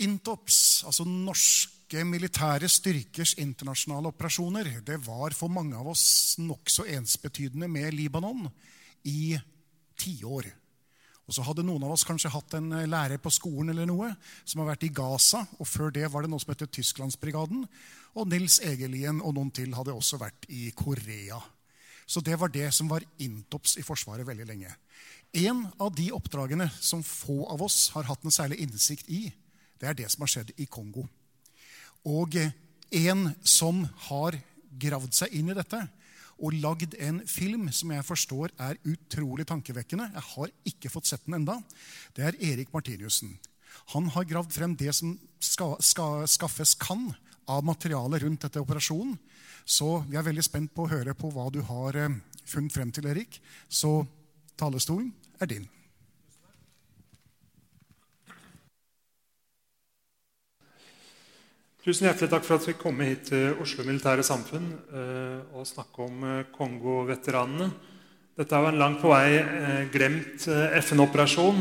Intops, altså norske militære styrkers internasjonale operasjoner, det var for mange av oss nokså ensbetydende med Libanon i tiår. Og så hadde noen av oss kanskje hatt en lærer på skolen eller noe som har vært i Gaza, og før det var det noe som heter Tysklandsbrigaden. Og Nils Egelien og noen til hadde også vært i Korea. Så det var det som var intops i Forsvaret veldig lenge. En av de oppdragene som få av oss har hatt en særlig innsikt i, det er det som har skjedd i Kongo. Og en som har gravd seg inn i dette og lagd en film som jeg forstår er utrolig tankevekkende Jeg har ikke fått sett den enda. Det er Erik Martiniussen. Han har gravd frem det som skal, ska, skaffes kan av materiale rundt dette operasjonen. Så vi er veldig spent på å høre på hva du har eh, funnet frem til, Erik. Så talestolen er din. Tusen hjertelig takk for at vi kom hit til Oslo Militære Samfunn eh, og snakke om eh, Kongo-veteranene. Dette er jo en langt på vei eh, glemt FN-operasjon.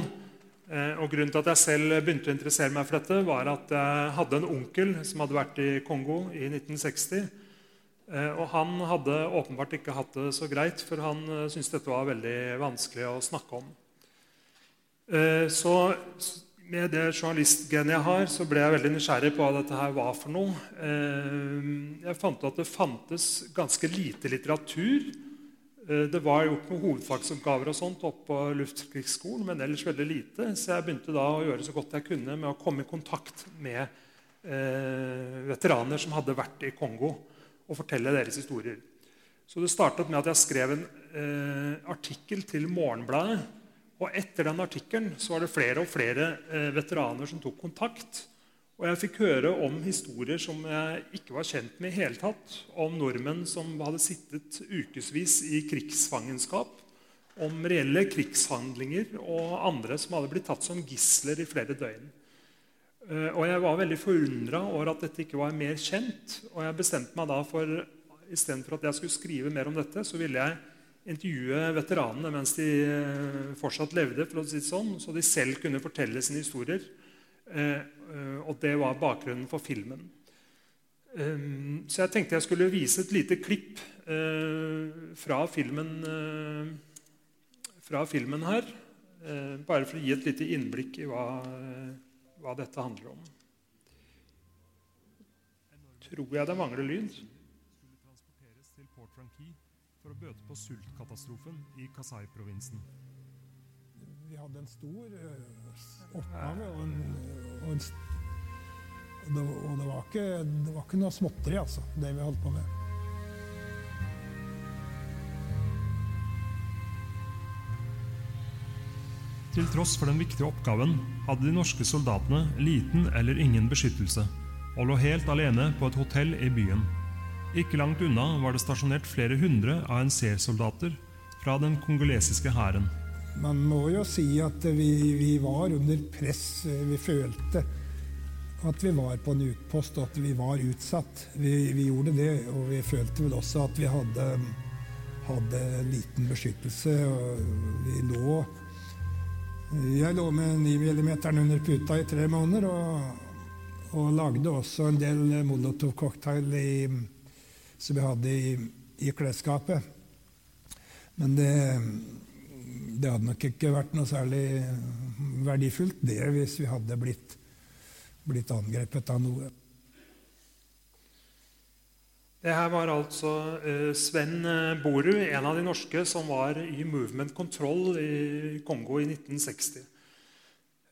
Og Grunnen til at jeg selv begynte å interessere meg for dette, var at jeg hadde en onkel som hadde vært i Kongo i 1960. Eh, og Han hadde åpenbart ikke hatt det så greit, for han syntes dette var veldig vanskelig å snakke om. Så med det journalistgenet jeg har, så ble jeg veldig nysgjerrig på hva dette her var for noe. Eh, jeg fant ut at det fantes ganske lite litteratur. Eh, det var gjort noen hovedfagsoppgaver og sånt opp på Luftkrigsskolen, men ellers veldig lite. Så jeg begynte da å gjøre så godt jeg kunne med å komme i kontakt med eh, veteraner som hadde vært i Kongo, og fortelle deres historier. Så det startet med at jeg skrev en artikkel til Morgenbladet og etter den artikkelen var det flere og flere eh, veteraner som tok kontakt. Og jeg fikk høre om historier som jeg ikke var kjent med i hele tatt. Om nordmenn som hadde sittet ukevis i krigsfangenskap. Om reelle krigshandlinger og andre som hadde blitt tatt som gisler i flere døgn. Eh, og jeg var veldig forundra over at dette ikke var mer kjent. Og jeg bestemte meg da for istedenfor at jeg skulle skrive mer om dette, så ville jeg intervjue veteranene mens de eh, fortsatt levde, for å si det sånn, så de selv kunne fortelle sine historier. Eh, eh, og det var bakgrunnen for filmen. Så jeg tenkte jeg skulle vise et lite klipp fra filmen, fra filmen her. Bare for å gi et lite innblikk i hva, hva dette handler om. Tror jeg det mangler lyd bøte på sultkatastrofen i Kasai-provinsen. Vi hadde en stor uh, oppgave, og, en, og, en, og, det, og det, var ikke, det, var ikke, noe småtteri, altså, det vi holdt på med. Til tross for den viktige oppgaven hadde de norske soldatene liten eller ingen beskyttelse og lå helt alene på et hotell i byen. Ikke langt unna var det stasjonert flere hundre ANC-soldater fra den kongolesiske hæren. man må jo si at vi, vi, var under press. Vi følte at vi var på en utpost, og at vi var utsatt. Vi, vi gjorde det, og vi følte vel også at vi hadde, hadde liten beskyttelse. vi lå Jeg lå med 9 mm under puta i tre måneder og, og lagde også en del molotov-cocktail som vi hadde i, i klesskapet. Men det det hadde nok ikke vært noe særlig verdifullt, det, hvis vi hadde blitt, blitt angrepet av noe. Det her var altså eh, Sven Borud, Boru, en av de norske som var i Movement Control i Kongo i 1960.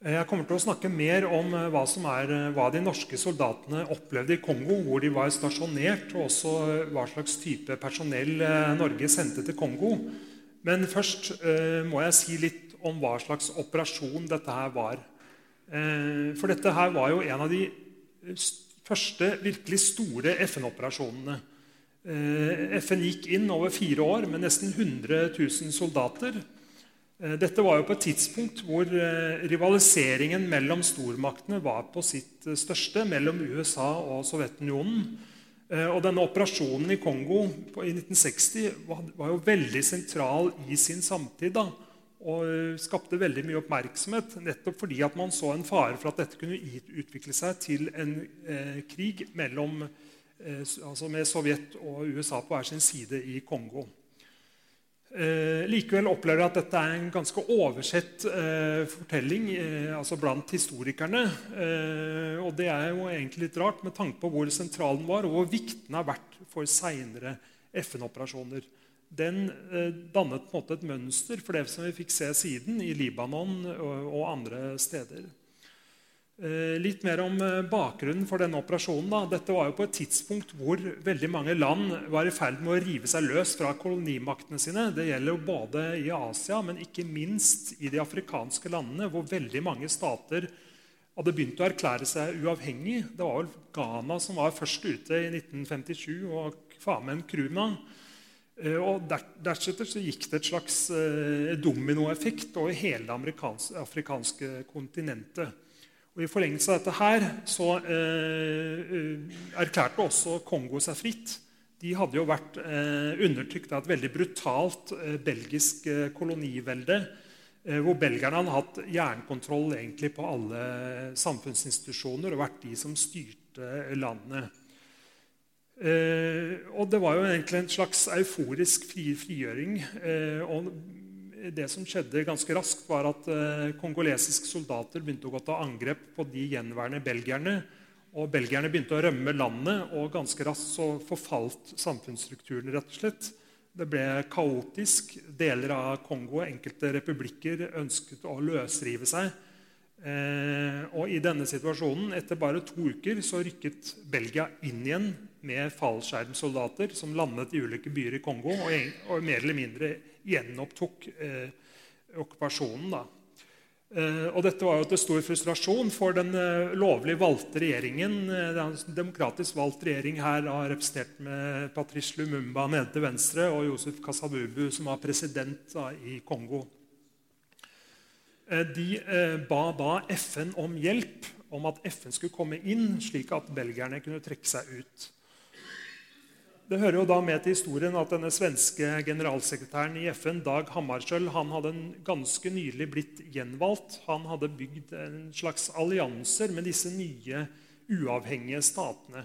Eh, jeg kommer til å snakke mer om hva, er, hva, de norske soldatene opplevde i Kongo, hvor de var stasjonert, og også hva slags type personell Norge sendte til Kongo. Men først eh, må jeg si litt om hva slags operasjon dette her var. Eh, for dette her var jo en av de eh, første virkelig store FN-operasjonene. Eh, FN gikk inn over fire år med nesten 100 000 soldater. Eh, dette var jo på et tidspunkt hvor eh, rivaliseringen mellom stormaktene var på sitt største mellom USA og Sovjetunionen. Eh, og denne Operasjonen i Kongo i 1960 var jo veldig sentral i sin samtid. Da, og eh, skapte veldig mye oppmerksomhet nettopp fordi at man så en fare for at dette kunne utvikle seg til en eh, krig mellom, eh, altså med Sovjet og USA på hver sin side i Kongo. Eh, likevel opplever jeg at dette er en ganske oversett eh, fortelling eh, altså blant historikerne. Eh, og det er jo egentlig litt rart med tanke på hvor sentral den var, og hvor viktig den har vært for seinere FN-operasjoner. Den eh, dannet på en måte et mønster for det som vi fikk se siden i Libanon og, og andre steder. Eh, litt mer om eh, bakgrunnen for denne operasjonen. Da. Dette var jo på et tidspunkt hvor veldig mange land var i ferd med å rive seg løs fra kolonimaktene sine. Det gjelder jo både i Asia, men ikke minst i de afrikanske landene, hvor veldig mange stater hadde begynt å erklære seg uavhengig. Det var vel Ghana som var først ute i 1957, og Famen Kruma. Eh, og Deretter så gikk det et slags dominoeffekt over hele det afrikanske kontinentet. Og I forlengelse av dette her så eh, eh, erklærte også Kongo seg fritt. De hadde jo vært eh, undertrykt av et veldig brutalt eh, belgisk eh, kolonivelde. Eh, hvor belgerne hadde hatt jernkontroll egentlig på alle samfunnsinstitusjoner og vært de som styrte landet. og Det var jo egentlig en slags euforisk fri, frigjøring. og det som skjedde ganske raskt, var at eh, kongolesiske soldater begynte å gå til angrep på de gjenværende belgierne. Og belgierne begynte å rømme landet, og ganske raskt så forfalt samfunnsstrukturen. rett og slett. Det ble kaotisk. Deler av Kongo, enkelte republikker, ønsket å løsrive seg. Eh, og i denne situasjonen, etter bare to uker, så rykket Belgia inn igjen med fallskjermsoldater som landet i ulike byer i Kongo og, og mer eller mindre gjenopptok eh, okkupasjonen. da. Eh, og dette var jo til stor frustrasjon for den eh, lovlig valgte regjeringen. Den det er en demokratisk valgt regjering her representert med Patrice Lumumba nede til venstre og Josef Kasabubu, som var president da, i Kongo. Eh, de eh, ba da FN om hjelp, om at FN skulle komme inn, slik at belgierne kunne trekke seg ut. Det hører jo da med til historien at denne svenske generalsekretæren i FN, Dag Hammarskjöld, han hadde ganske nylig blitt gjenvalgt. Han hadde bygd en slags allianser med disse nye uavhengige statene.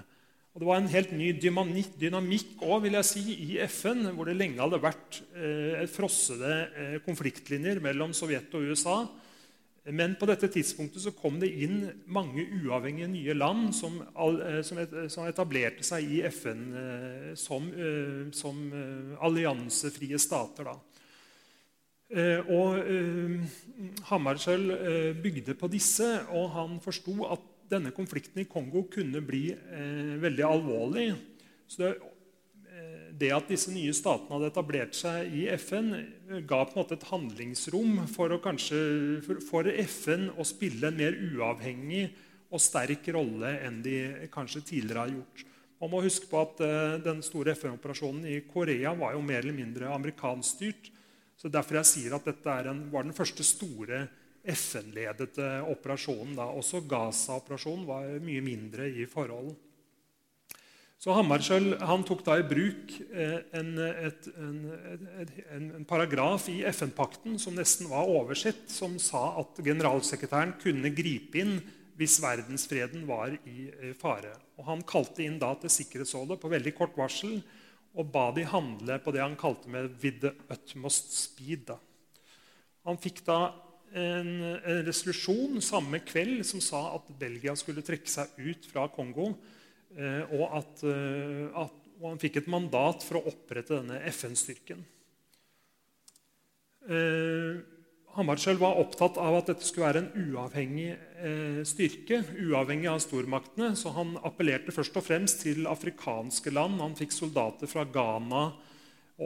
Og Det var en helt ny dynamikk òg, si, i FN, hvor det lenge hadde vært eh, frossede eh, konfliktlinjer mellom Sovjet og USA. Men på dette tidspunktet så kom det inn mange uavhengige nye land som, eh, som etablerte seg i FN eh, som, eh, som alliansefrie stater. Da. Og Hammarskjöld bygde på disse, og han forsto at denne konflikten i Kongo kunne bli veldig alvorlig. Så det det at disse nye statene hadde etablert seg i FN, ga på en måte et handlingsrom for, kanskje, for, FN å spille en mer uavhengig og sterk rolle enn de kanskje tidligere har gjort. Man må huske på at uh, Den store FN-operasjonen i Korea var jo mer eller mindre amerikanskstyrt. Så Derfor jeg sier at dette en, var den første store FN-ledete operasjonen. Da. Også Gaza-operasjonen var mye mindre i forhold. Så Hammarskjöld tok da i bruk eh, en, et, en, en, paragraf i FN-pakten som nesten var oversett, som sa at generalsekretæren kunne gripe inn hvis verdensfreden var i fare. Og Han kalte inn da til Sikkerhetsrådet på veldig kort varsel og ba de handle på det han kalte med 'with the utmost speed'. Han fikk da en, en resolusjon samme kveld som sa at Belgia skulle trekke seg ut fra Kongo Eh, og, at, eh, at, og han fikk et mandat for å opprette denne FN-styrken. Eh, Hammarskjöld var opptatt av at dette skulle være en uavhengig eh, styrke. uavhengig av stormaktene, Så han appellerte først og fremst til afrikanske land. Han fikk soldater fra Ghana,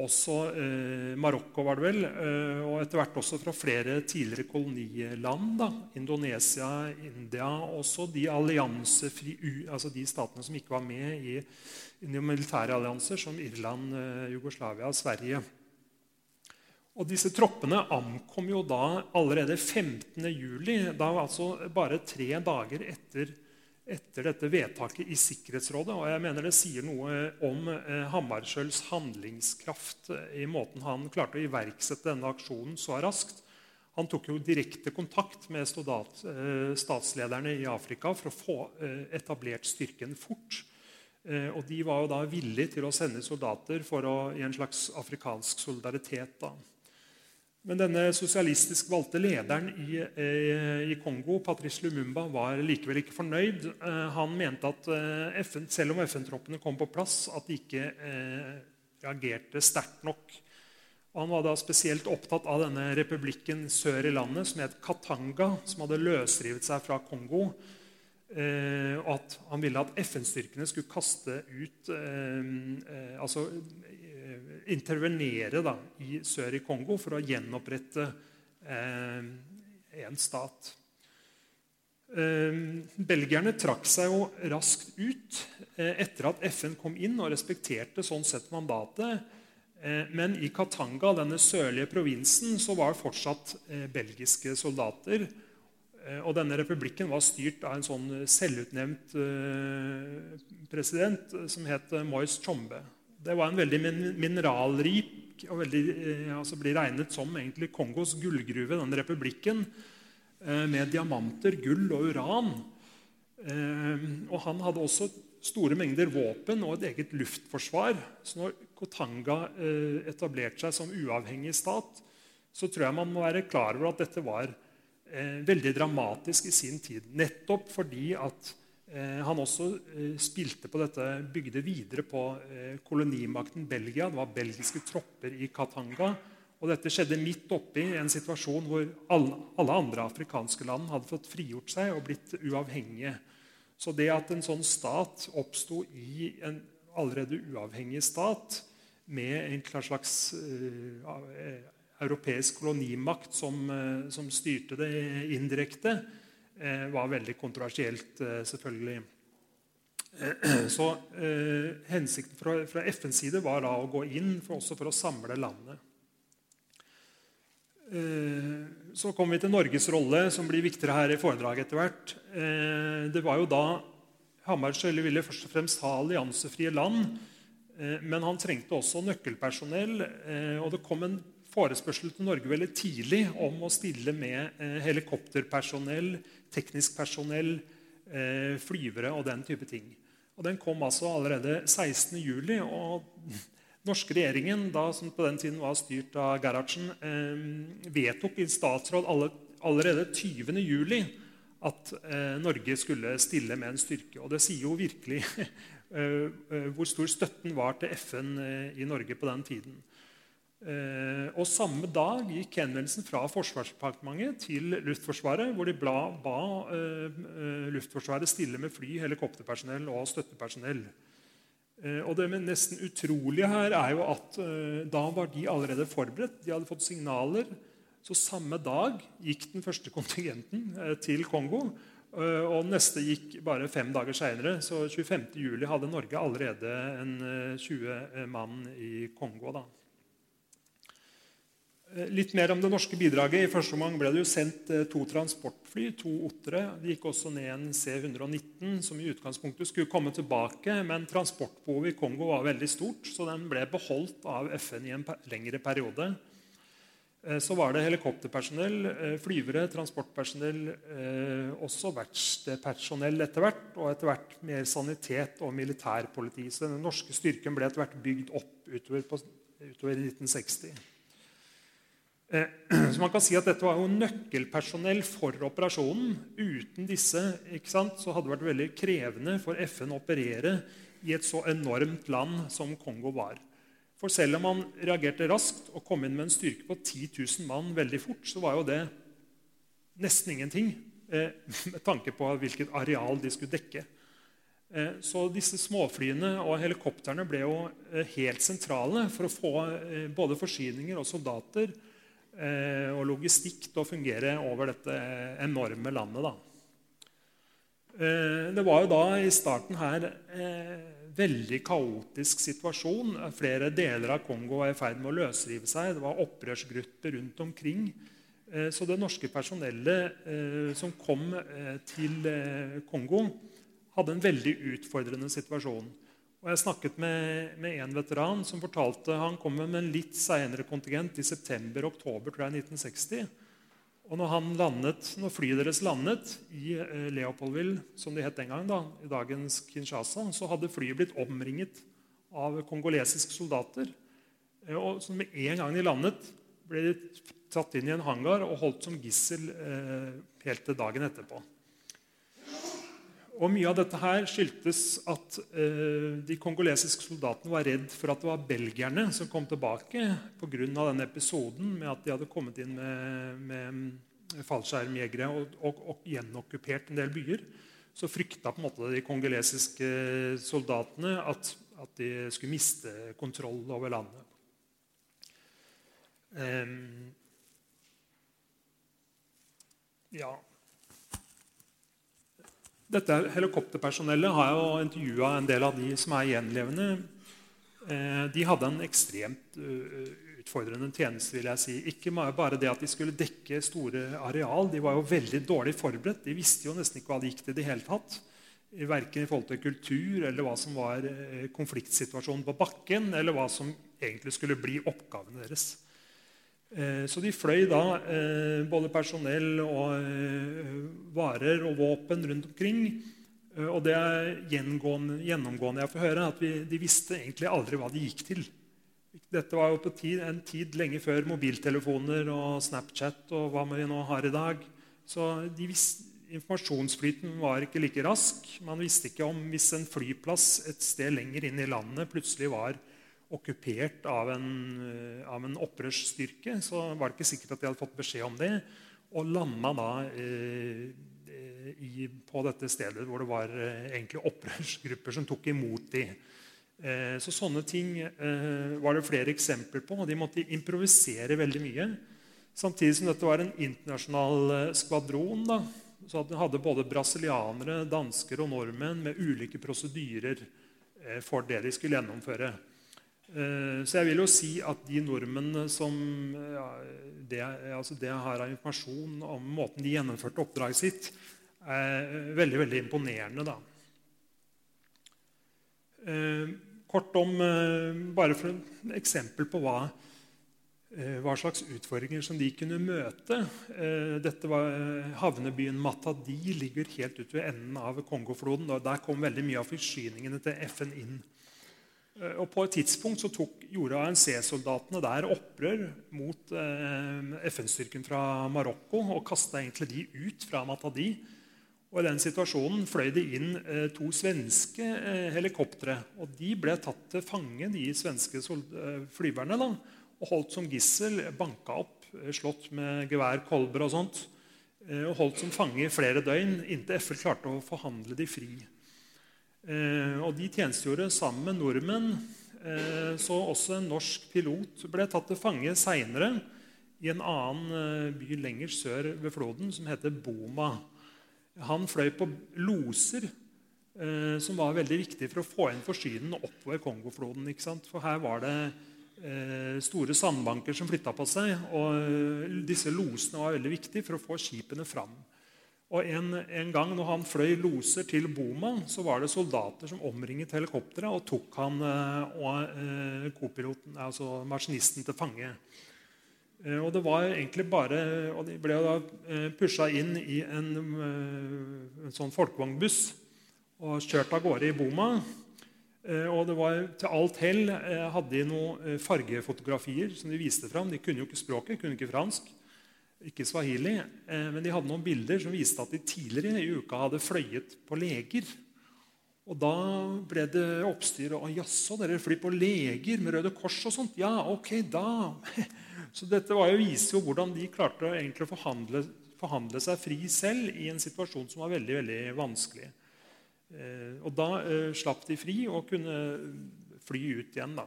også eh, Marokko, var det vel, eh, og etter hvert også fra flere tidligere koloniland. Da. Indonesia, India, også de altså de statene som ikke var med i, i militære allianser, som Irland, eh, Jugoslavia Sverige. Og Disse troppene ankom jo da allerede 15.07., da altså bare tre dager etter etter dette vedtaket i Sikkerhetsrådet. Og jeg mener det sier noe om eh, Hammarskjölds handlingskraft eh, i måten han klarte å iverksette denne aksjonen så raskt. Han tok jo direkte kontakt med soldat, eh, statslederne i Afrika for å få etablert styrken fort. Og de var jo da villige til å sende soldater for å, i en slags afrikansk solidaritet. da. Men denne sosialistisk valgte lederen i, eh, i, Kongo, Patrice Lumumba, var likevel ikke fornøyd. Eh, han mente at eh, FN, selv om FN-troppene kom på plass, at de ikke reagerte sterkt nok. Han var da spesielt opptatt av denne republikken sør i landet som het Katanga, som hadde løsrivet seg fra Kongo. og at han ville at FN-styrkene skulle kaste ut altså intervenere da, i sør i Kongo for å gjenopprette eh, en stat. Eh, belgierne trakk seg jo raskt ut eh, etter at FN kom inn og respekterte sånn sett mandatet. Eh, men i Katanga, denne sørlige provinsen, så var det fortsatt belgiske soldater. Og denne republikken var styrt av en sånn selvutnevnt president som het Moise Chombe. Det var en veldig mineralrik og veldig, altså blir regnet som egentlig Kongos gullgruve, den republikken, eh, med diamanter, gull og uran. Eh, og han hadde også store mengder våpen og et eget luftforsvar. Så når Kotanga etablerte seg som uavhengig stat, så tror jeg man må være klar over at dette var veldig dramatisk i sin tid. Nettopp fordi at han også eh, spilte på dette, bygde videre på eh, kolonimakten Belgia. Det var belgiske tropper i Katanga. Og dette skjedde midt oppi en situasjon hvor alle andre afrikanske land hadde fått frigjort seg og blitt uavhengige. Så det at en sånn stat oppsto i en allerede uavhengig stat med en slags uh, europeisk kolonimakt som, uh, som styrte det indirekte, Eh, var veldig kontroversielt, eh, selvfølgelig. Eh, så Hensikten fra, fra FNs side var da å gå inn for, også for å samle landet. Så kommer vi til Norges rolle, som blir viktigere her i foredraget etter hvert. Det var jo da Hammarskjöld ville først og fremst ha alliansefrie land. Men han trengte også nøkkelpersonell. Og det kom en forespørsel til Norge veldig tidlig om å stille med helikopterpersonell, teknisk personell, eh, flyvere og den type ting. Og Den kom altså allerede 16.07. Og norske regjeringen, da, som på den tiden var styrt av Gerhardsen, eh, vedtok i statsråd alle, allerede 20.07. at eh, Norge skulle stille med en styrke. Og det sier jo virkelig hvor stor støtten var til FN i Norge på den tiden. Eh, og Samme dag gikk henvendelsen fra Forsvarsdepartementet til Luftforsvaret, hvor de ba, ba eh, eh, Luftforsvaret stille med fly, helikopterpersonell og støttepersonell. Uh, og Det nesten utrolige her er jo at uh, da var de allerede forberedt. De hadde fått signaler. Så samme dag gikk den første kontingenten til Kongo. og neste gikk bare fem dager seinere. Så 25.07 hadde Norge allerede en 20 mann i Kongo. da. Eh, litt mer om det norske bidraget. I første omgang ble det jo sendt eh, to transportfly, to Ottere. Det gikk også ned en C-119, som i utgangspunktet skulle komme tilbake. Men transportbehovet i Kongo var veldig stort, så den ble beholdt av FN i en lengre periode. Eh, så var det helikopterpersonell, flyvere, transportpersonell, også verkstedpersonell etter hvert. Og etter hvert mer sanitet og militærpoliti. Så den norske styrken ble etter hvert bygd opp utover, på, utover 1960. Eh, så man kan si at Dette var jo nøkkelpersonell for operasjonen. Uten disse sant, så hadde det vært veldig krevende for FN å operere i et så enormt land som Kongo var. For selv om man reagerte raskt og kom inn med en styrke på 10 000 mann veldig fort, så var jo det nesten ingenting eh, med tanke på hvilket areal de skulle dekke. Eh, så disse småflyene og helikoptrene ble jo helt sentrale for å få både forsyninger og soldater og logistikk til å fungere over dette enorme landet. Da. Eh, det var jo da i starten her eh, veldig kaotisk situasjon. Flere deler av Kongo var i ferd med å løsrive seg. Det var opprørsgrupper rundt omkring. Så det norske personellet som kom til Kongo, hadde en veldig utfordrende situasjon. Og Jeg snakket med, med en veteran som fortalte han kom med en litt senere kontingent i september-oktober 1960. Og når, landet, når flyet deres landet i eh, Leopoldville, som det het den gang, da, i dagens Kinshasa, så hadde flyet blitt omringet av kongolesiske soldater. Eh, og så Med en gang de landet, ble de tatt inn i en hangar og holdt som gissel eh, helt til dagen etterpå. Og Mye av dette her skyldtes at eh, de kongolesiske soldatene var redd for at det var belgierne som kom tilbake pga. episoden med at de hadde kommet inn med, med fallskjermjegere og, og, og gjenokkupert en del byer. Så frykta på en måte de kongolesiske soldatene at, at de skulle miste kontroll over landet. Um, ja, dette helikopterpersonellet har jo intervjua en del av de som er gjenlevende. Eh, de hadde en ekstremt eh, utfordrende tjeneste. vil jeg si. Ikke bare det at de skulle dekke store areal. De var jo veldig dårlig forberedt. De visste jo nesten ikke hva det gikk til. det hele tatt. Verken i forhold til kultur eller hva som var eh, konfliktsituasjonen på bakken, eller hva som egentlig skulle bli oppgavene deres. Eh, så de fløy da eh, både personell og eh, varer og våpen rundt omkring. Og det er gjennomgående jeg får høre, at vi, de visste egentlig aldri hva de gikk til. Dette var jo på tid, en tid lenge før mobiltelefoner og Snapchat og hva vi nå har i dag. Så visste, informasjonsflyten var ikke like rask. Man visste ikke om hvis en flyplass et sted lenger inn i landet plutselig var okkupert av en, eh, av en opprørsstyrke, så var det ikke sikkert at de hadde fått beskjed om det. Og landa da eh, i, på dette stedet hvor det var eh, egentlig opprørsgrupper som tok imot dem. Eh, så sånne ting eh, var det flere eksempler på. og De måtte improvisere veldig mye. Samtidig som dette var en internasjonal skvadron. da, så hadde både brasilianere, dansker og nordmenn med ulike prosedyrer for det de skulle gjennomføre. Eh, så jeg vil jo si at de nordmennene som ja, det, altså det har av informasjon om måten de gjennomførte oppdraget sitt, er veldig veldig imponerende. da. Eh, kort om, eh, bare for et eksempel på hva, hva slags utfordringer som de kunne møte. Dette var Havnebyen Matadi ligger helt ut ved enden av Kongofloden. og Der kom veldig mye av forsyningene til FN inn. Eh, og På et tidspunkt så tok, gjorde ANC-soldatene der opprør mot eh, FN-styrken fra Marokko og kasta egentlig de ut fra Matadi. Og I den situasjonen fløy det inn eh, to svenske eh, helikoptre. og De ble tatt til fange, de svenske eh, flyverne, da, og holdt som gissel. Banka opp, eh, slått med gevær, kolber og sånt. og holdt som fange i flere døgn inntil FN klarte å forhandle de fri. Eh, og de tjenestegjorde sammen med nordmenn. Eh, så også en norsk pilot ble tatt til fange seinere i en annen eh, by lenger sør ved floden som heter Boma. Han fløy på loser, som var veldig viktig for å få inn forsynene oppover Kongofloden. For her var det store sandbanker som flytta på seg. og Disse losene var veldig viktige for å få skipene fram. Og en, en, gang når han fløy loser til Boma, så var det soldater som omringet helikopteret og tok han og kopiloten, altså maskinisten til fange. Og det var egentlig bare, og De ble da pusha inn i en, en sånn folkevognbuss og kjørt av gårde i Boma. Eh, og det var Til alt hell eh, hadde de noen eh, fargefotografier som de viste fram. De kunne jo ikke språket, kunne ikke fransk, ikke swahili. Men de hadde noen bilder som viste at de tidligere i uka hadde fløyet på leger. Og Da ble det oppstyr. og Jaså, dere flyr på leger med Røde Kors og sånt? Ja, ok, da. Så dette jo, viser jo hvordan de klarte å forhandle, forhandle seg fri selv i en situasjon som var veldig, veldig vanskelig. Eh, og da eh, slapp de fri og kunne fly ut igjen, da.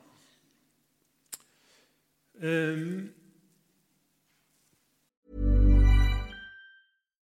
Um,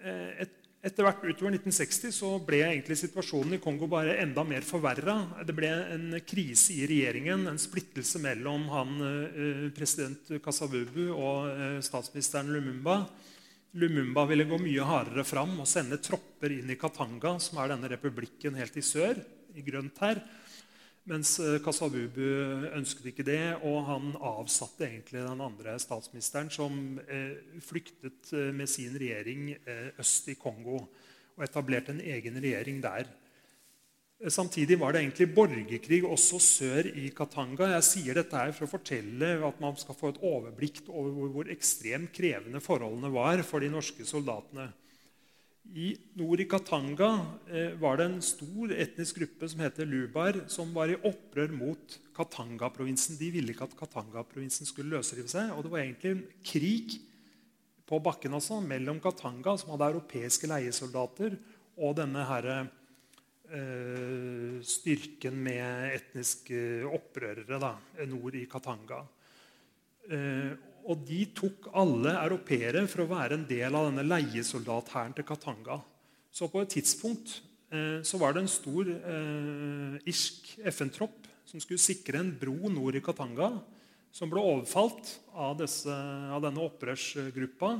et Etter hvert utover 1960 så ble egentlig situasjonen i Kongo bare enda mer forverra. Det ble en krise i regjeringen, en splittelse mellom han, eh, president Kasavubu og eh, statsministeren Lumumba. Lumumba ville gå mye hardere fram og sende tropper inn i Katanga, som er denne republikken helt i sør, i grønt her. Mens eh, Kasavubu ønsket ikke det, og han avsatte egentlig den andre statsministeren, som eh, flyktet eh, med sin regjering øst i Kongo og etablerte en egen regjering der. Samtidig var det egentlig borgerkrig også sør i Katanga. Jeg sier dette her for å fortelle at man skal få et overblikk over hvor ekstremt krevende forholdene var for de norske soldatene. I nord i Katanga eh, var det en stor etnisk gruppe som heter lubar, som var i opprør mot Katanga-provinsen. De ville ikke at Katanga-provinsen skulle løsrive seg. Og det var egentlig en krig på bakken også, mellom Katanga, som hadde europeiske leiesoldater, og denne her, eh, styrken med etniske opprørere da, nord i Katanga. Eh, og de tok alle europeere for å være en del av denne leiesoldathæren til Katanga. Så på et tidspunkt eh, så var det en stor eh, irsk FN-tropp som skulle sikre en bro nord i Katanga, som ble overfalt av, disse, av denne opprørsgruppa.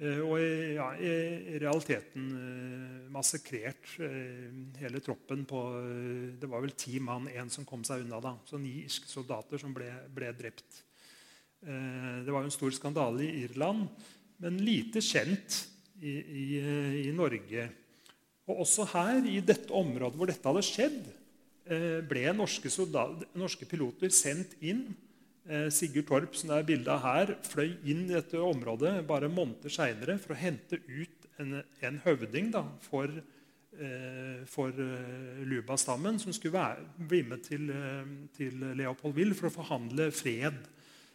Eh, og i, ja, i realiteten eh, massakrert eh, hele troppen på eh, Det var vel ti mann, én som kom seg unna. da, Så ni irske soldater som ble, ble drept. Eh, det var jo en stor skandale i Irland, men lite kjent i, i, i, Norge. Og også her, i dette området hvor dette hadde skjedd, eh, ble norske, soldater, norske piloter sendt inn. Eh, Sigurd Torp, som det er bilde her, fløy inn i dette området bare måneder seinere for å hente ut en, en høvding da, for, for Luba-stammen, som skulle være, bli med til, til Leopoldville for å forhandle fred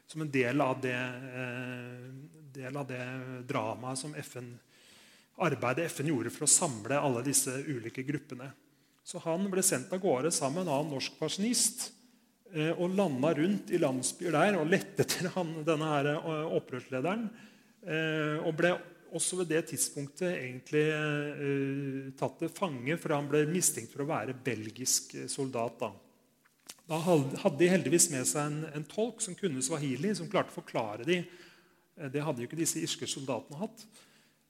som en del av det, eh, del av det dramaet som FN, arbeidet FN gjorde for å samle alle disse ulike gruppene. Så han ble sendt av gårde sammen med en annen norsk pensjonist eh, og landa rundt i landsbyer der og lette etter denne her eh, opprørslederen. Og ble også ved det tidspunktet egentlig tatt til fange, for han ble mistenkt for å være belgisk soldat. da. Da hadde de heldigvis med seg en, en, tolk som kunne swahili, som klarte å forklare dem. Eh, det hadde jo ikke disse irske soldatene hatt.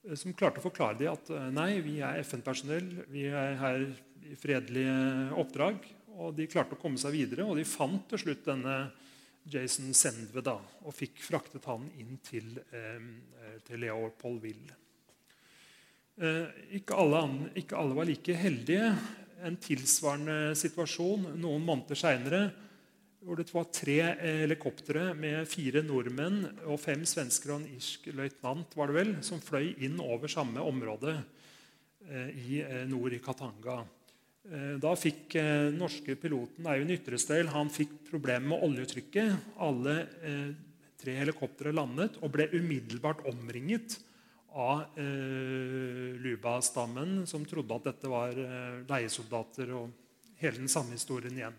Eh, som klarte å forklare dem at eh, nei, vi er FN-personell. Vi er her i fredelige oppdrag. Og de klarte å komme seg videre, og de fant til slutt denne Jason Sendve da, og fikk fraktet han inn til, eh, til Leopoldville. Eh, ikke, alle, ikke alle var like heldige. En tilsvarende situasjon noen måneder seinere, hvor det var tre helikoptre med fire nordmenn og fem svensker og en irsk løytnant var det vel, som fløy inn over samme område eh, i eh, nord i Katanga. Eh, da fikk norske piloten Eivind Ytrestøyl han fikk problemer med oljetrykket. Alle tre helikoptre landet og ble umiddelbart omringet av eh, Luba-stammen, som trodde at dette var eh, leiesoldater og hele den samme historien igjen.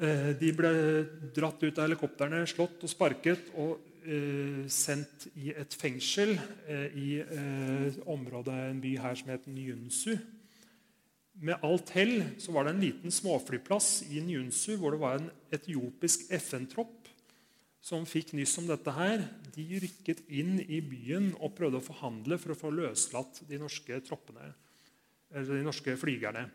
Eh, de ble dratt ut av helikoptrene, slått og sparket og sendt i et fengsel i området, en by her som het Nyunsu med alt hell så var det en liten småflyplass i Nyunsu hvor det var en etiopisk FN-tropp som fikk nyss om dette. her. De rykket inn i byen og prøvde å forhandle for å få løslatt de norske troppene, eller de norske flygerne.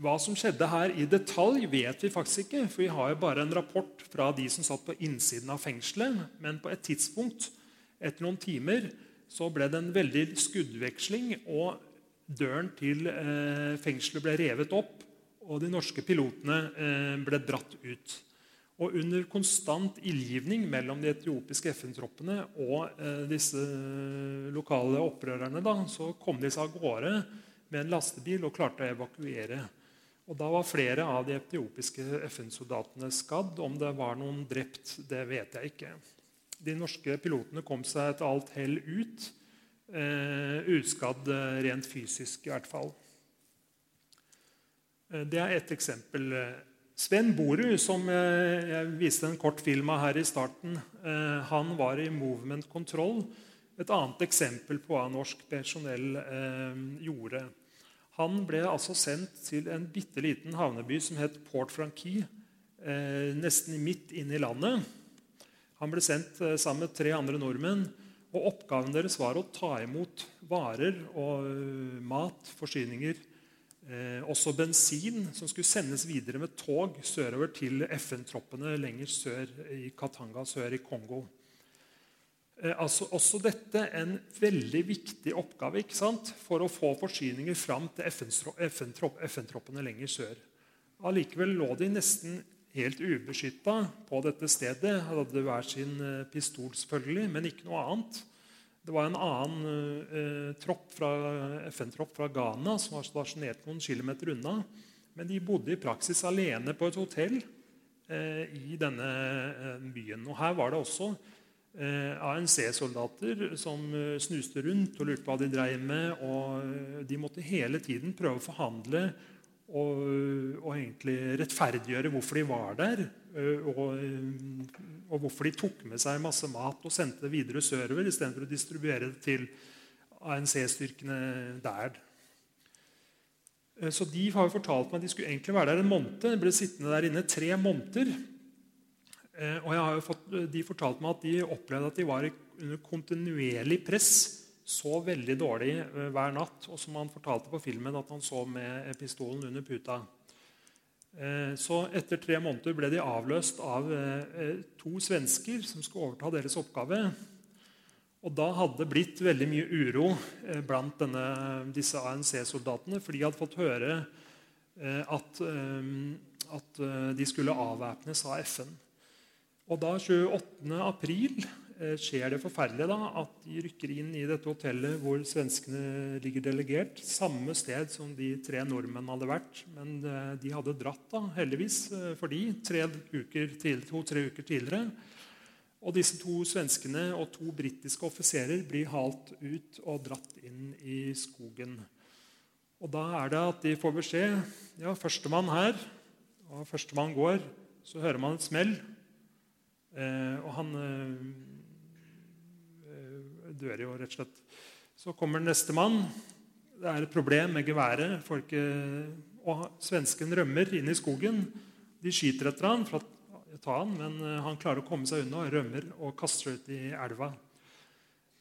Hva som skjedde her i detalj, vet vi faktisk ikke. for Vi har jo bare en rapport fra de som satt på innsiden av fengselet. Men på et tidspunkt, etter noen timer, så ble det en veldig skuddveksling. og Døren til eh, fengselet ble revet opp, og de norske pilotene eh, ble dratt ut. Og Under konstant ildgivning mellom de etiopiske FN-troppene og eh, disse lokale opprørerne da, så kom de seg av gårde med en lastebil og klarte å evakuere. Og Da var flere av de etiopiske FN-soldatene skadd. Om det var noen drept, det vet jeg ikke. De norske pilotene kom seg etter alt hell ut eh, uskadd eh, rent fysisk, i hvert fall. Eh, det er ett eksempel. Sven Boru, som eh, jeg viste en kort film av her i starten, han var i Movement Control. Et annet eksempel på hva norsk personell gjorde. Han ble altså sendt til en bitte liten havneby som het Port Franquis, nesten midt inne i landet. Han ble sendt sammen med tre andre nordmenn og Oppgaven deres var å ta imot varer og mat, forsyninger, eh, også bensin, som skulle sendes videre med tog sørover til FN-troppene lenger sør i Katanga, sør i Kongo. Eh, altså, også dette en veldig viktig oppgave for å få forsyninger fram til FN-troppene lenger sør. Allikevel lå de nesten helt ubeskytta på dette stedet. Hadde hver sin eh, pistol, selvfølgelig, men ikke noe annet. Det var en annen eh, tropp fra, FN-tropp fra Ghana som var stasjonert noen kilometer unna. Men de bodde i praksis alene på et hotell eh, i denne eh, byen. Og Her var det også eh, ANC-soldater som eh, snuste rundt og lurte på hva de dreiv med. og De måtte hele tiden prøve å forhandle og, og, egentlig rettferdiggjøre hvorfor de var der, og, og, hvorfor de tok med seg masse mat og sendte det videre sørover istedenfor å distribuere det til ANC-styrkene der. Så De har jo fortalt meg at de skulle egentlig være der en måned. De ble sittende der inne tre måneder. Og fått, De fortalte meg at de opplevde at de var under kontinuerlig press så veldig dårlig eh, hver natt. Og som han fortalte på filmen, at han så med pistolen under puta. Eh, så etter tre måneder ble de avløst av eh, to svensker som skulle overta deres oppgave. Og da hadde det blitt veldig mye uro blant denne, disse ANC-soldatene. For de hadde fått høre at, at de skulle avvæpnes av FN. Og da 28. april Eh, skjer det forferdelige da, at de rykker inn i dette hotellet hvor svenskene ligger delegert. Samme sted som de tre nordmenn hadde vært. Men eh, de hadde dratt, da, heldigvis, eh, for de, to-tre uker tidligere. Og disse to svenskene og to britiske offiserer blir halt ut og dratt inn i skogen. Og Da er det at de får beskjed ja, førstemann her, og førstemann går. Så hører man et smell. Eh, og han eh, dør jo, rett og slett. Så kommer nestemann. Det er et problem med geværet. Folk, og svensken rømmer inn i skogen. De skyter etter han for å ta han, men eh, han klarer å komme seg unna, rømmer og kaster ut i elva.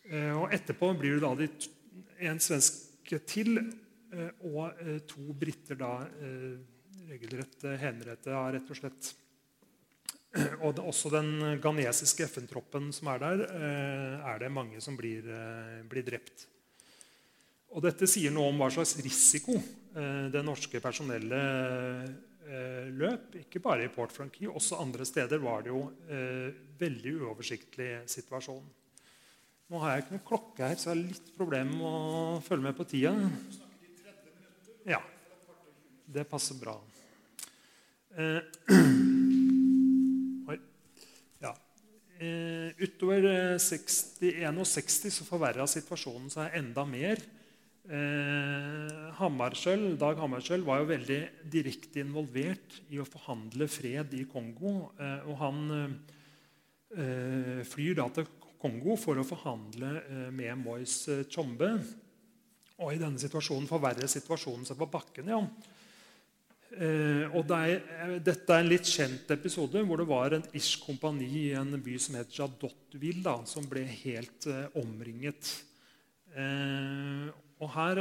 Eh, og Etterpå blir det da en svenske til og to briter da regelrett henrettet av rett og slett og også den ghanesiske FN-troppen som er der, er det mange som blir, blir, drept. Og Dette sier noe om hva slags risiko det norske personellet løp. Ikke bare i Port Franky, også andre steder var det jo veldig uoversiktlig situasjon. Nå har jeg ikke noen klokke her, så jeg har litt problemer med å følge med på tida. Ja. Det passer bra. Eh, Eh, utover 61 og 60 så forverra situasjonen seg enda mer. Eh, Hammarskjöld, Dag Hammarskjöld var jo veldig direkte involvert i å forhandle fred i Kongo. Eh, og han eh, flyr da til Kongo for å forhandle eh, med Moise Tjombe. Og I denne situasjonen forverrer situasjonen seg på bakken. ja. Eh, og det er, eh, Dette er en litt kjent episode hvor det var en irsk kompani i en by som het Jadotville, da, som ble helt eh, omringet. Og her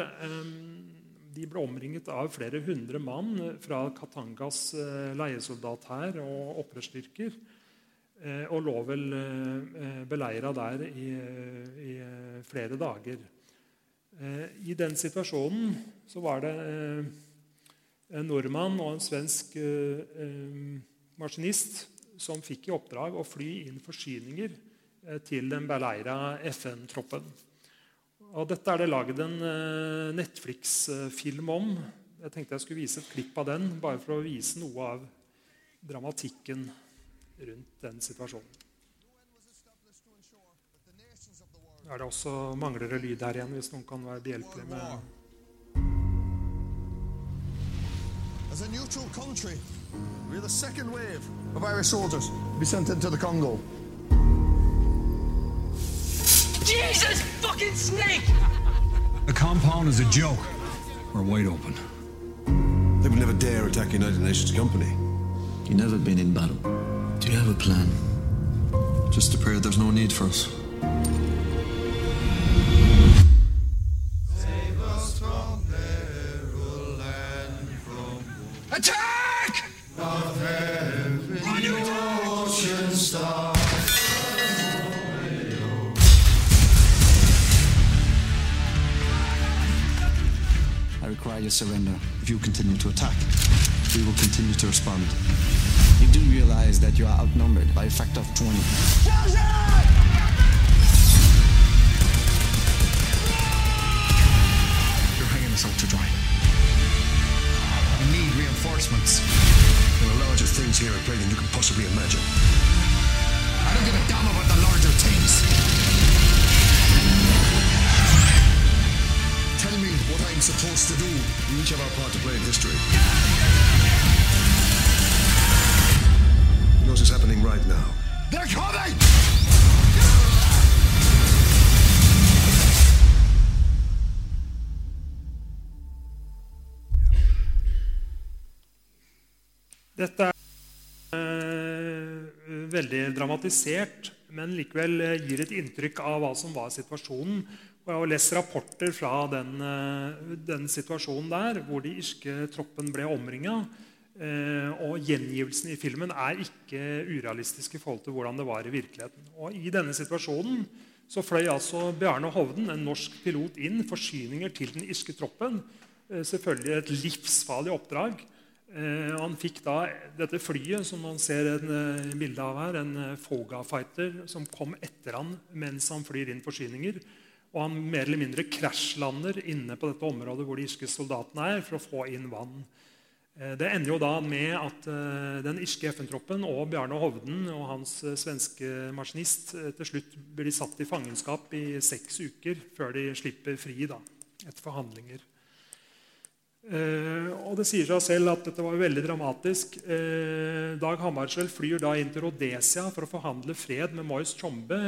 De ble omringet av flere hundre mann fra Katangas leiesoldat her og opprørsstyrker. Og lå vel beleira der i, i, flere dager. I den situasjonen så var det en nordmann og en svensk maskinist som fikk i oppdrag å fly inn forsyninger til den beleira FN-troppen. Og Dette er det laget en Netflix-film om. Jeg tenkte jeg skulle vise et klipp av den, bare for å vise noe av dramatikken rundt den situasjonen. Er det også mangler det lyd her igjen, hvis noen kan være behjelpelig med As a neutral country, we're the second wave of Irish soldiers to be sent into the Congo. Jesus fucking snake! The compound is a joke. We're wide open. They would never dare attack United Nations company. You've never been in battle. Do you have a plan? Just a prayer there's no need for us. Surrender. If you continue to attack, we will continue to respond. You do realize that you are outnumbered by a factor of 20. You're hanging us out to dry. We need reinforcements. There are larger things here at play than you can possibly imagine. I don't give a damn about the larger things. I'm supposed to do. We each have our part to play in history. Yours is happening right now. They're coming! Dette er eh, veldig dramatisert, men likevel eh, gir et inntrykk av hva som var situasjonen. Og jeg har lest rapporter fra den, eh, den situasjonen der, hvor de irske troppen ble omringa. Eh, og gjengivelsen i filmen er ikke urealistisk i forhold til hvordan det var i virkeligheten. Og I denne situasjonen så fløy altså Bjarne Hovden, en norsk pilot, inn forsyninger til den irske troppen. Eh, selvfølgelig et livsfarlig oppdrag. Han fikk da dette flyet som man ser en bilde av her, en Foga-fighter som kom etter han mens han flyr inn forsyninger. Og han mer eller mindre krasjlander inne på dette området hvor de irske soldatene er, for å få inn vann. Eh, Det ender jo da med at eh, den irske FN-troppen og Bjarne Hovden og hans eh, svenske maskinist til slutt blir satt i fangenskap i seks uker før de slipper fri da, etter forhandlinger. Eh, og Det sier seg selv at dette var veldig dramatisk. Eh, Dag Hammarskjell flyr da inn til Rhodesia for å forhandle fred med Mois Tjombe.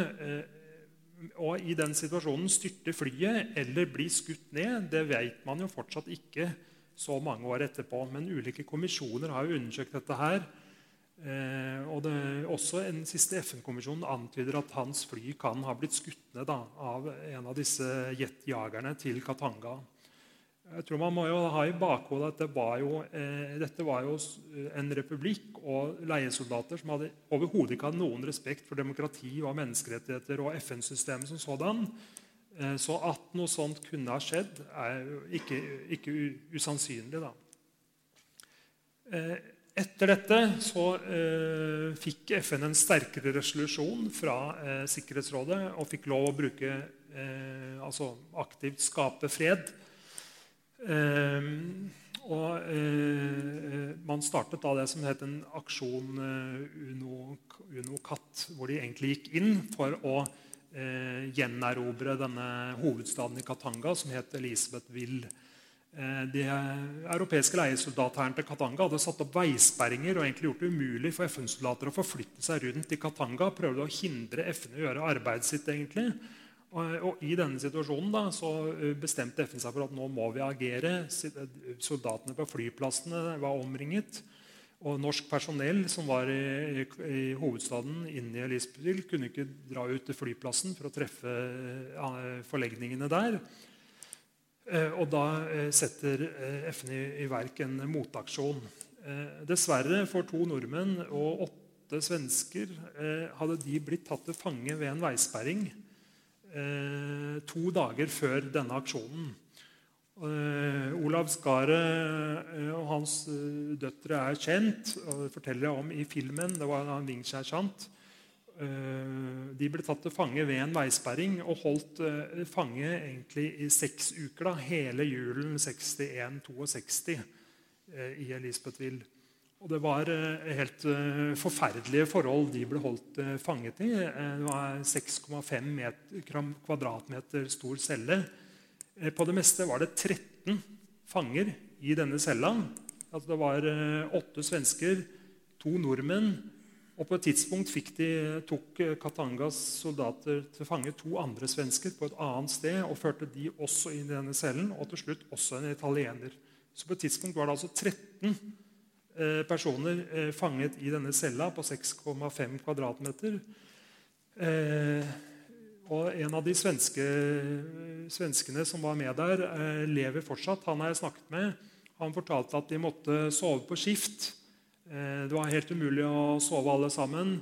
Og I den situasjonen styrter flyet eller blir skutt ned. Det vet man jo fortsatt ikke så mange år etterpå. Men ulike kommisjoner har jo undersøkt dette her. Eh, og det, også En siste FN-kommisjon antyder at hans fly kan ha blitt skutt ned da, av en av disse jetjagerne til Katanga. Jeg tror Man må jo ha i bakhodet at det var jo, eh, dette var jo en republikk og leiesoldater som hadde overhodet ikke hadde noen respekt for demokrati og menneskerettigheter og FN-systemet som sådan. Eh, så at noe sånt kunne ha skjedd, er jo ikke, ikke usannsynlig. da. Eh, etter dette så eh, fikk FN en sterkere resolusjon fra eh, Sikkerhetsrådet og fikk lov å bruke eh, altså aktivt skape fred. Eh, og eh, man startet da det som het en aksjon Uno, Uno Katt, hvor de egentlig gikk inn for å gjenerobre denne hovedstaden i Katanga, som het Elisabethville. De europeiske leiesoldathæren til Katanga hadde satt opp veisperringer og egentlig gjort det umulig for FN-soldater å forflytte seg rundt i Katanga. Prøvde å hindre FN å gjøre arbeidet sitt. egentlig. Og, I denne situasjonen da, så eh, bestemte FN seg for at nå må vi agere. Eh, soldatene på flyplassene var omringet. Og norsk personell som var i, i, i hovedstaden inne i Elisabethville, kunne ikke dra ut til flyplassen for å treffe forlegningene der. Eh, og da eh, setter FN FN i verk en motaksjon. Dessverre for to nordmenn og åtte svensker hadde de blitt tatt til fange ved en veisperring to dager før denne aksjonen. Olav Skaret og hans døtre er kjent. og Det forteller jeg om i filmen. Det var en Vingskjær-sant. Eh, de ble tatt til fange ved en veisperring og holdt eh, fange egentlig i seks uker. da, Hele julen 61-62 eh, i Elisabethville. Og Det var helt forferdelige forhold de ble holdt fanget i. Det var 6,5 kvadratmeter stor celle. På det meste var det 13 fanger i denne cella. Altså det var åtte svensker, to nordmenn og På et tidspunkt de, tok Katangas soldater til fange to andre svensker på et annet sted og førte de også inn i denne cellen, og til slutt også en italiener. Så på et tidspunkt var det altså 13 eh, personer eh, fanget i denne cella på 6,5 kvadratmeter. Eh, og en av de svenske, svenskene som var med der, eh, lever fortsatt. Han har jeg snakket med. Han fortalte at de måtte sove på skift Eh, det var helt umulig å sove alle sammen.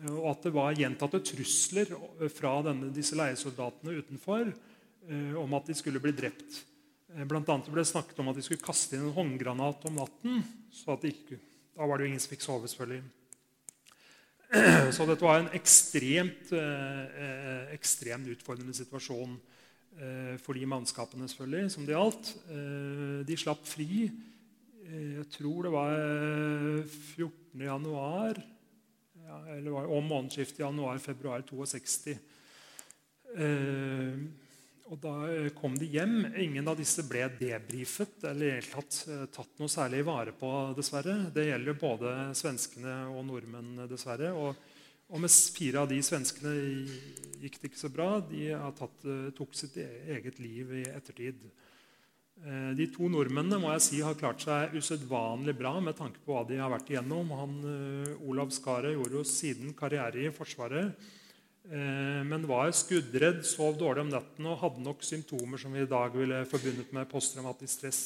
Eh, og at det var gjentatte trusler fra denne, disse leiesoldatene utenfor eh, om at de skulle bli drept. Blant annet ble det snakket om at de skulle kaste inn en håndgranat om natten. så at ikke, Da var det jo ingen som fikk sove, selvfølgelig. Så dette var en ekstremt, ekstremt utfordrende situasjon for de mannskapene selvfølgelig, som det gjaldt. De slapp fri Eh, jeg tror det var 14. Eh, januar ja, eller var om månedsskiftet januar-februar 62. Eh, og Da kom de hjem. Ingen av disse ble debrifet eller tatt, tatt noe særlig vare på, dessverre. Det gjelder både svenskene og nordmenn, dessverre. Og, og med fire av de svenskene gikk det ikke så bra. De tatt, tok sitt eget liv i ettertid. Eh, de to nordmennene må jeg si har klart seg usedvanlig bra med tanke på hva de har vært igjennom. Han, Olav Skaret gjorde jo siden karriere i Forsvaret, men var skuddredd, sov dårlig om natten og hadde nok symptomer som vi i dag ville forbundet med posttraumatisk stress.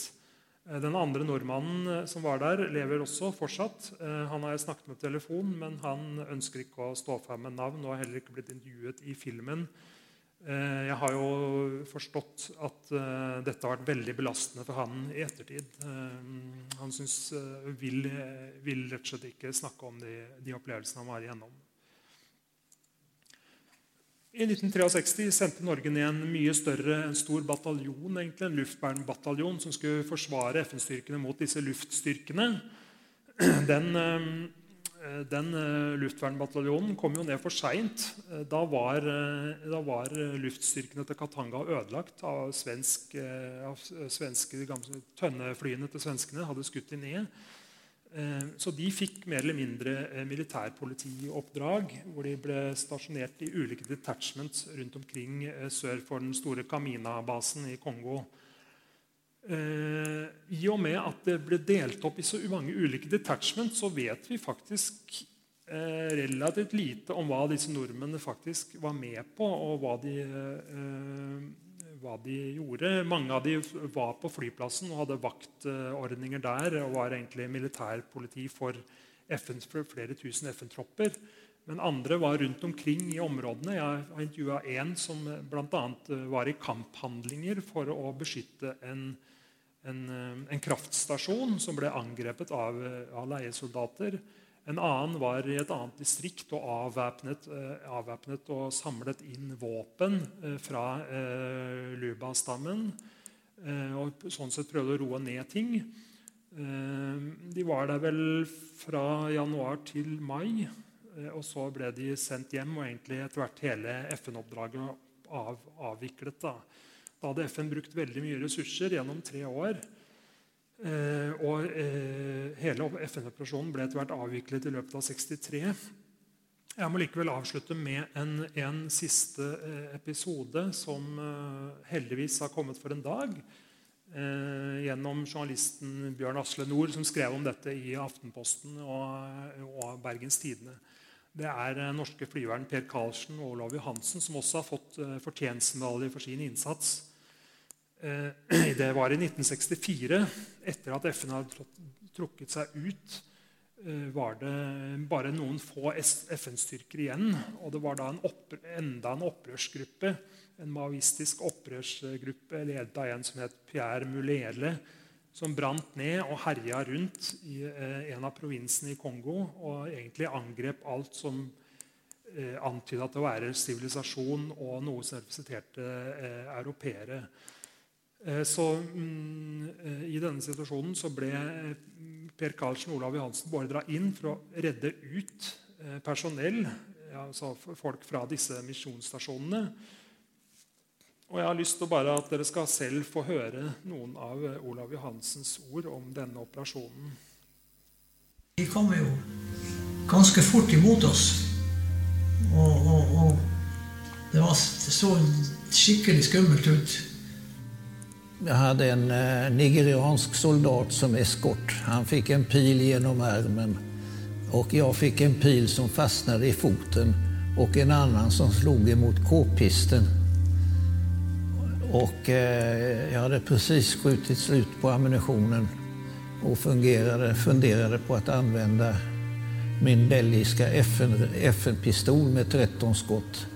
Uh, den andre nordmannen som var der, lever også fortsatt. Han har jeg snakket med på telefon, men han ønsker ikke å stå fram med navn og har heller ikke blitt intervjuet i filmen Eh, jeg har jo forstått at dette har vært veldig belastende for han i ettertid. Han synes, vil, vil, rett og slett ikke snakke om de, de opplevelsene han var igjennom. I 1963 sendte Norge ned en mye større, en stor bataljon, egentlig, en luftvernbataljon som skulle forsvare FN-styrkene mot disse luftstyrkene. Den Eh, den eh, luftvernbataljonen kom jo ned for seint. Eh, da, da, var luftstyrkene til Katanga ødelagt av, svensk, av svenske, gamle tønneflyene til svenskene. hadde skutt de ned. Så de fikk mer eller mindre militærpolitioppdrag, hvor de ble stasjonert i ulike detachments rundt omkring sør for den store Kamina-basen i Kongo. Eh, I og med at det ble delt opp i så mange ulike detachments, så vet vi faktisk eh, relativt lite om hva disse nordmennene faktisk var med på, og hva de, eh, hva de gjorde. Mange av de var på flyplassen og hadde vaktordninger der og var egentlig militærpoliti for FN, flere tusen FN-tropper. Men andre var rundt omkring i områdene. Jeg har intervjua én som bl.a. var i kamphandlinger for å beskytte en, en, en kraftstasjon som ble angrepet av, av leiesoldater. En annen var i et annet distrikt og avvæpnet, eh, avvæpnet og samlet inn våpen eh, fra eh, Luba-stammen. Og sånn sett prøvde å roe ned ting. De var der vel fra januar til mai. Og så ble de sendt hjem, og egentlig etter hvert hele FN-oppdraget av, avviklet. Da. da hadde FN brukt veldig mye ressurser gjennom tre år og eh, hele FN-operasjonen ble etter hvert avviklet i løpet av 63. Jeg må likevel avslutte med en, en siste eh, episode som heldigvis har kommet for en dag. gjennom journalisten Bjørn Asle Nord, som skrev om dette i Aftenposten og, og Bergens Tidende. Det er norske flyveren Per Karlsen og Olav Johansen som også har fått fortjenstmedalje for sin innsats. Eh, det var i 1964, etter at FN hadde trukket seg ut, eh, var det bare noen få FN-styrker igjen. Og det var da en enda en opprørsgruppe, en maoistisk opprørsgruppe ledet av en som het Pierre Mulele, som brant ned og herja rundt i eh, en av provinsene i Kongo og egentlig angrep alt som eh, antyda til å være sivilisasjon og noe som representerte eh, europeere. Eh, så mm, eh, I denne situasjonen så ble eh, Per Karlsen og Olav Johansen beordra inn for å redde ut personell, altså folk fra disse misjonsstasjonene. Og Jeg har lyst til bare at dere skal selv få høre noen av Olav Johansens ord om denne operasjonen. De kom jo ganske fort imot oss. Og, og, og det var så skikkelig skummelt ut. Jag hade en eh, nigeriansk soldat som eskort. Han fick en pil genom armen och jag fick en pil som fastnade i foten och en annan som slog emot k-pisten. Och eh, jag hade precis skjutit slut på ammunitionen och fungerade, på att använda min belgiska FN-pistol FN med 13 skott.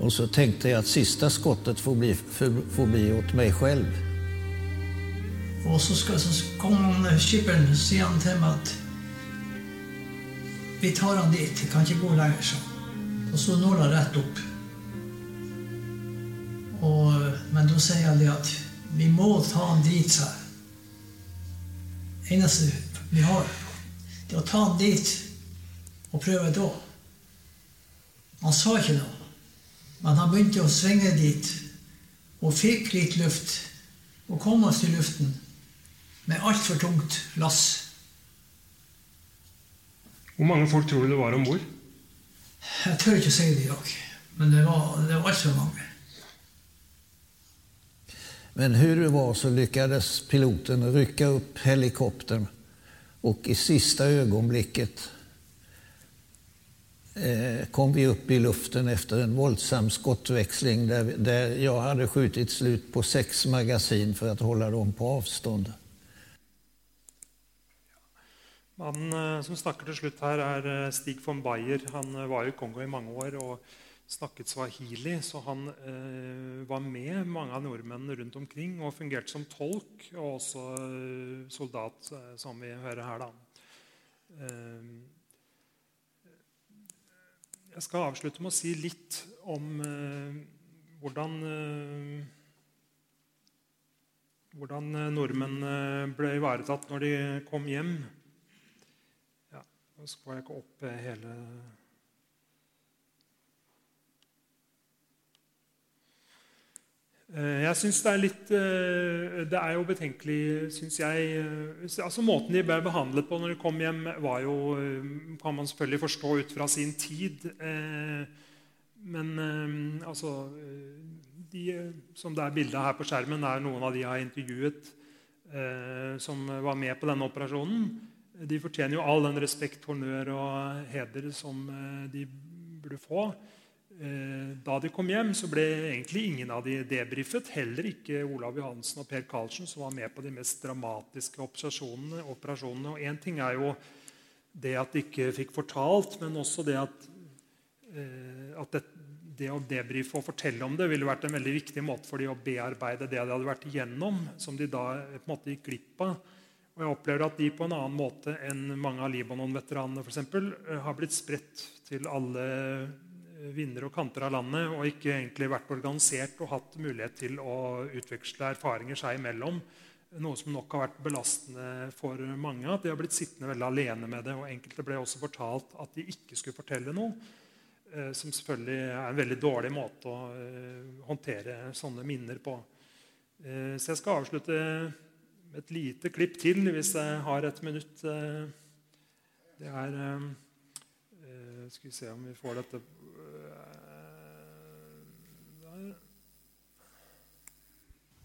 Och så tänkte jag att sista skottet får bli, får bli åt mig själv. Och så, ska, så kom skipperen sier han til meg at vi tar han dit, det kan ikke gå lenger, så. Og så når han rett opp. Og, men da sier jeg at vi må ta han dit, sa jeg. eneste vi har, det er å ta han dit og prøve da. Han sa ikke noe. Men han begynte å svinge dit og fikk litt luft og kom oss til luften med altfor tungt lass. Hvor mange folk tror du det var om bord? Jeg tør ikke å si det i dag. Men det var, det var altfor mange. Men hur det var så lyckades piloten rycka upp helikoptern och i sista ögonblicket Eh, kom vi upp i luften efter en våldsam skottväxling där, där jag hade skjutit slut på sex magasin för att hålla dem på avstånd. Mannen eh, som snakker til slutt her, er eh, Stig von Bayer. Han var i Kongo i mange år og snakket swahili, så han eh, var med mange av nordmennene rundt omkring og fungerte som tolk og også soldat, som vi hører her. da. Eh, jeg skal avslutte med å si litt om eh, hvordan eh, hvordan eh, nordmenn ble ivaretatt når de kom hjem. Ja, Nå skal jeg ikke opp hele jeg synes Det er litt eh, Det er jo betenkelig, syns jeg eh, altså Måten de ble behandlet på når de kom hjem, var jo, kan man selvfølgelig forstå ut fra sin tid. Men altså De som det er bilde her på skjermen, er noen av de jeg har intervjuet som var med på denne operasjonen. De fortjener jo all den respekt, honnør og heder som de burde få. Eh, da de kom hjem, så ble egentlig ingen av de debrifet. Heller ikke Olav Johansen og Per Karlsen, som var med på de mest dramatiske operasjonene. Og Én ting er jo det at de ikke fikk fortalt, men også det at, eh, at det, det, å debrife og fortelle om det ville vært en veldig viktig måte for de å bearbeide det de hadde vært igjennom, som de da på en måte gikk glipp av. Og jeg opplever at de på en annen måte enn mange av Libanon-veteranene for eksempel, har blitt spredt til alle vinnere og kanter av landet og ikke egentlig vært organisert og hatt mulighet til å utveksle erfaringer seg imellom. Noe som nok har vært belastende for mange. At de har blitt sittende veldig alene med det. og Enkelte ble også fortalt at de ikke skulle fortelle noe. Eh, som selvfølgelig er en veldig dårlig måte å eh, håndtere sånne minner på. Eh, så jeg skal avslutte med et lite klipp til, hvis jeg har et minutt. Det er Skal vi se om vi får dette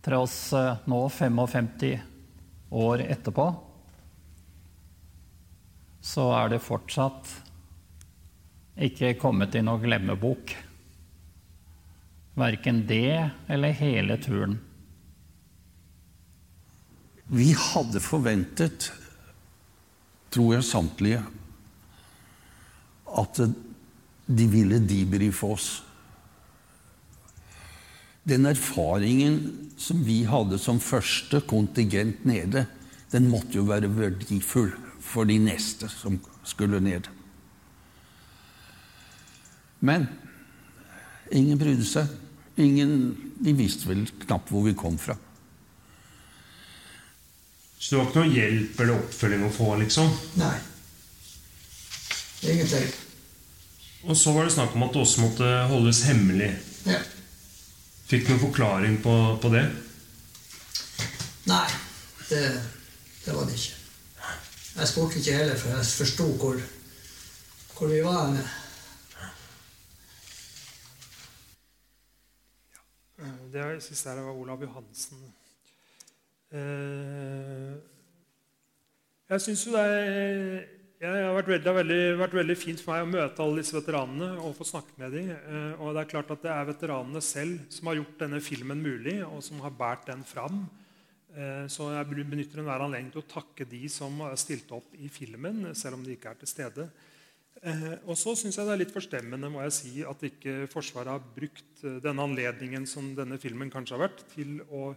Tross eh, nå 55 år etterpå så er det fortsatt ikke kommet i noen glemmebok. Verken det eller hele turen. Vi hadde forventet, tror jeg samtlige, at de ville debrife oss den erfaringen som vi hadde som første kontingent nede, den måtte jo være verdifull for de neste som skulle ned. Men ingen brydde seg. Ingen, de visste vel knapt hvor vi kom fra. Så det var ikke noe hjelp eller oppfølging å få? liksom? Nei. Ingenting. Og så var det snakk om at det også måtte holdes hemmelig. Ja. Fikk du noen forklaring på, på det? Nei, det, det, var det ikke. Jeg spurte ikke heller, for jeg forsto hvor, hvor, vi var. Med. Det siste her var Olav Johansen. Eh, jeg syns jo det er det har vært veldig, veldig, vært veldig, fint for meg å møte alle disse veteranene og få snakke med dem. Eh, og det er klart at det er veteranene selv som har gjort denne filmen mulig, og som har båret den fram. Eh, så jeg benytter enhver anledning til å takke de som har stilt opp i filmen, selv om de ikke er til stede. Eh, og så syns jeg det er litt forstemmende må jeg si, at ikke Forsvaret har brukt denne anledningen som denne filmen kanskje har vært, til å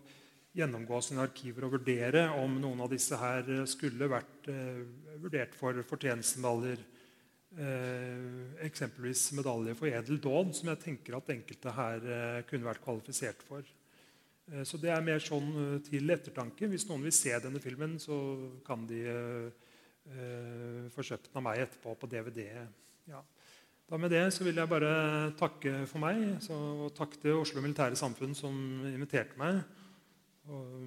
gjennomgå sine arkiver og vurdere om noen av disse her skulle vært eh, vurdert for fortjenestemedaljer. Eh, eksempelvis medalje for edel dåd, som jeg tenker at enkelte her eh, kunne vært kvalifisert for. Så det er mer sånn til ettertanke. Hvis noen vil se denne filmen, så kan de få kjøpt den av meg etterpå på DVD. Ja. Da med det så vil jeg bare takke for meg. Og takk til Oslo Militære Samfunn som inviterte meg. Og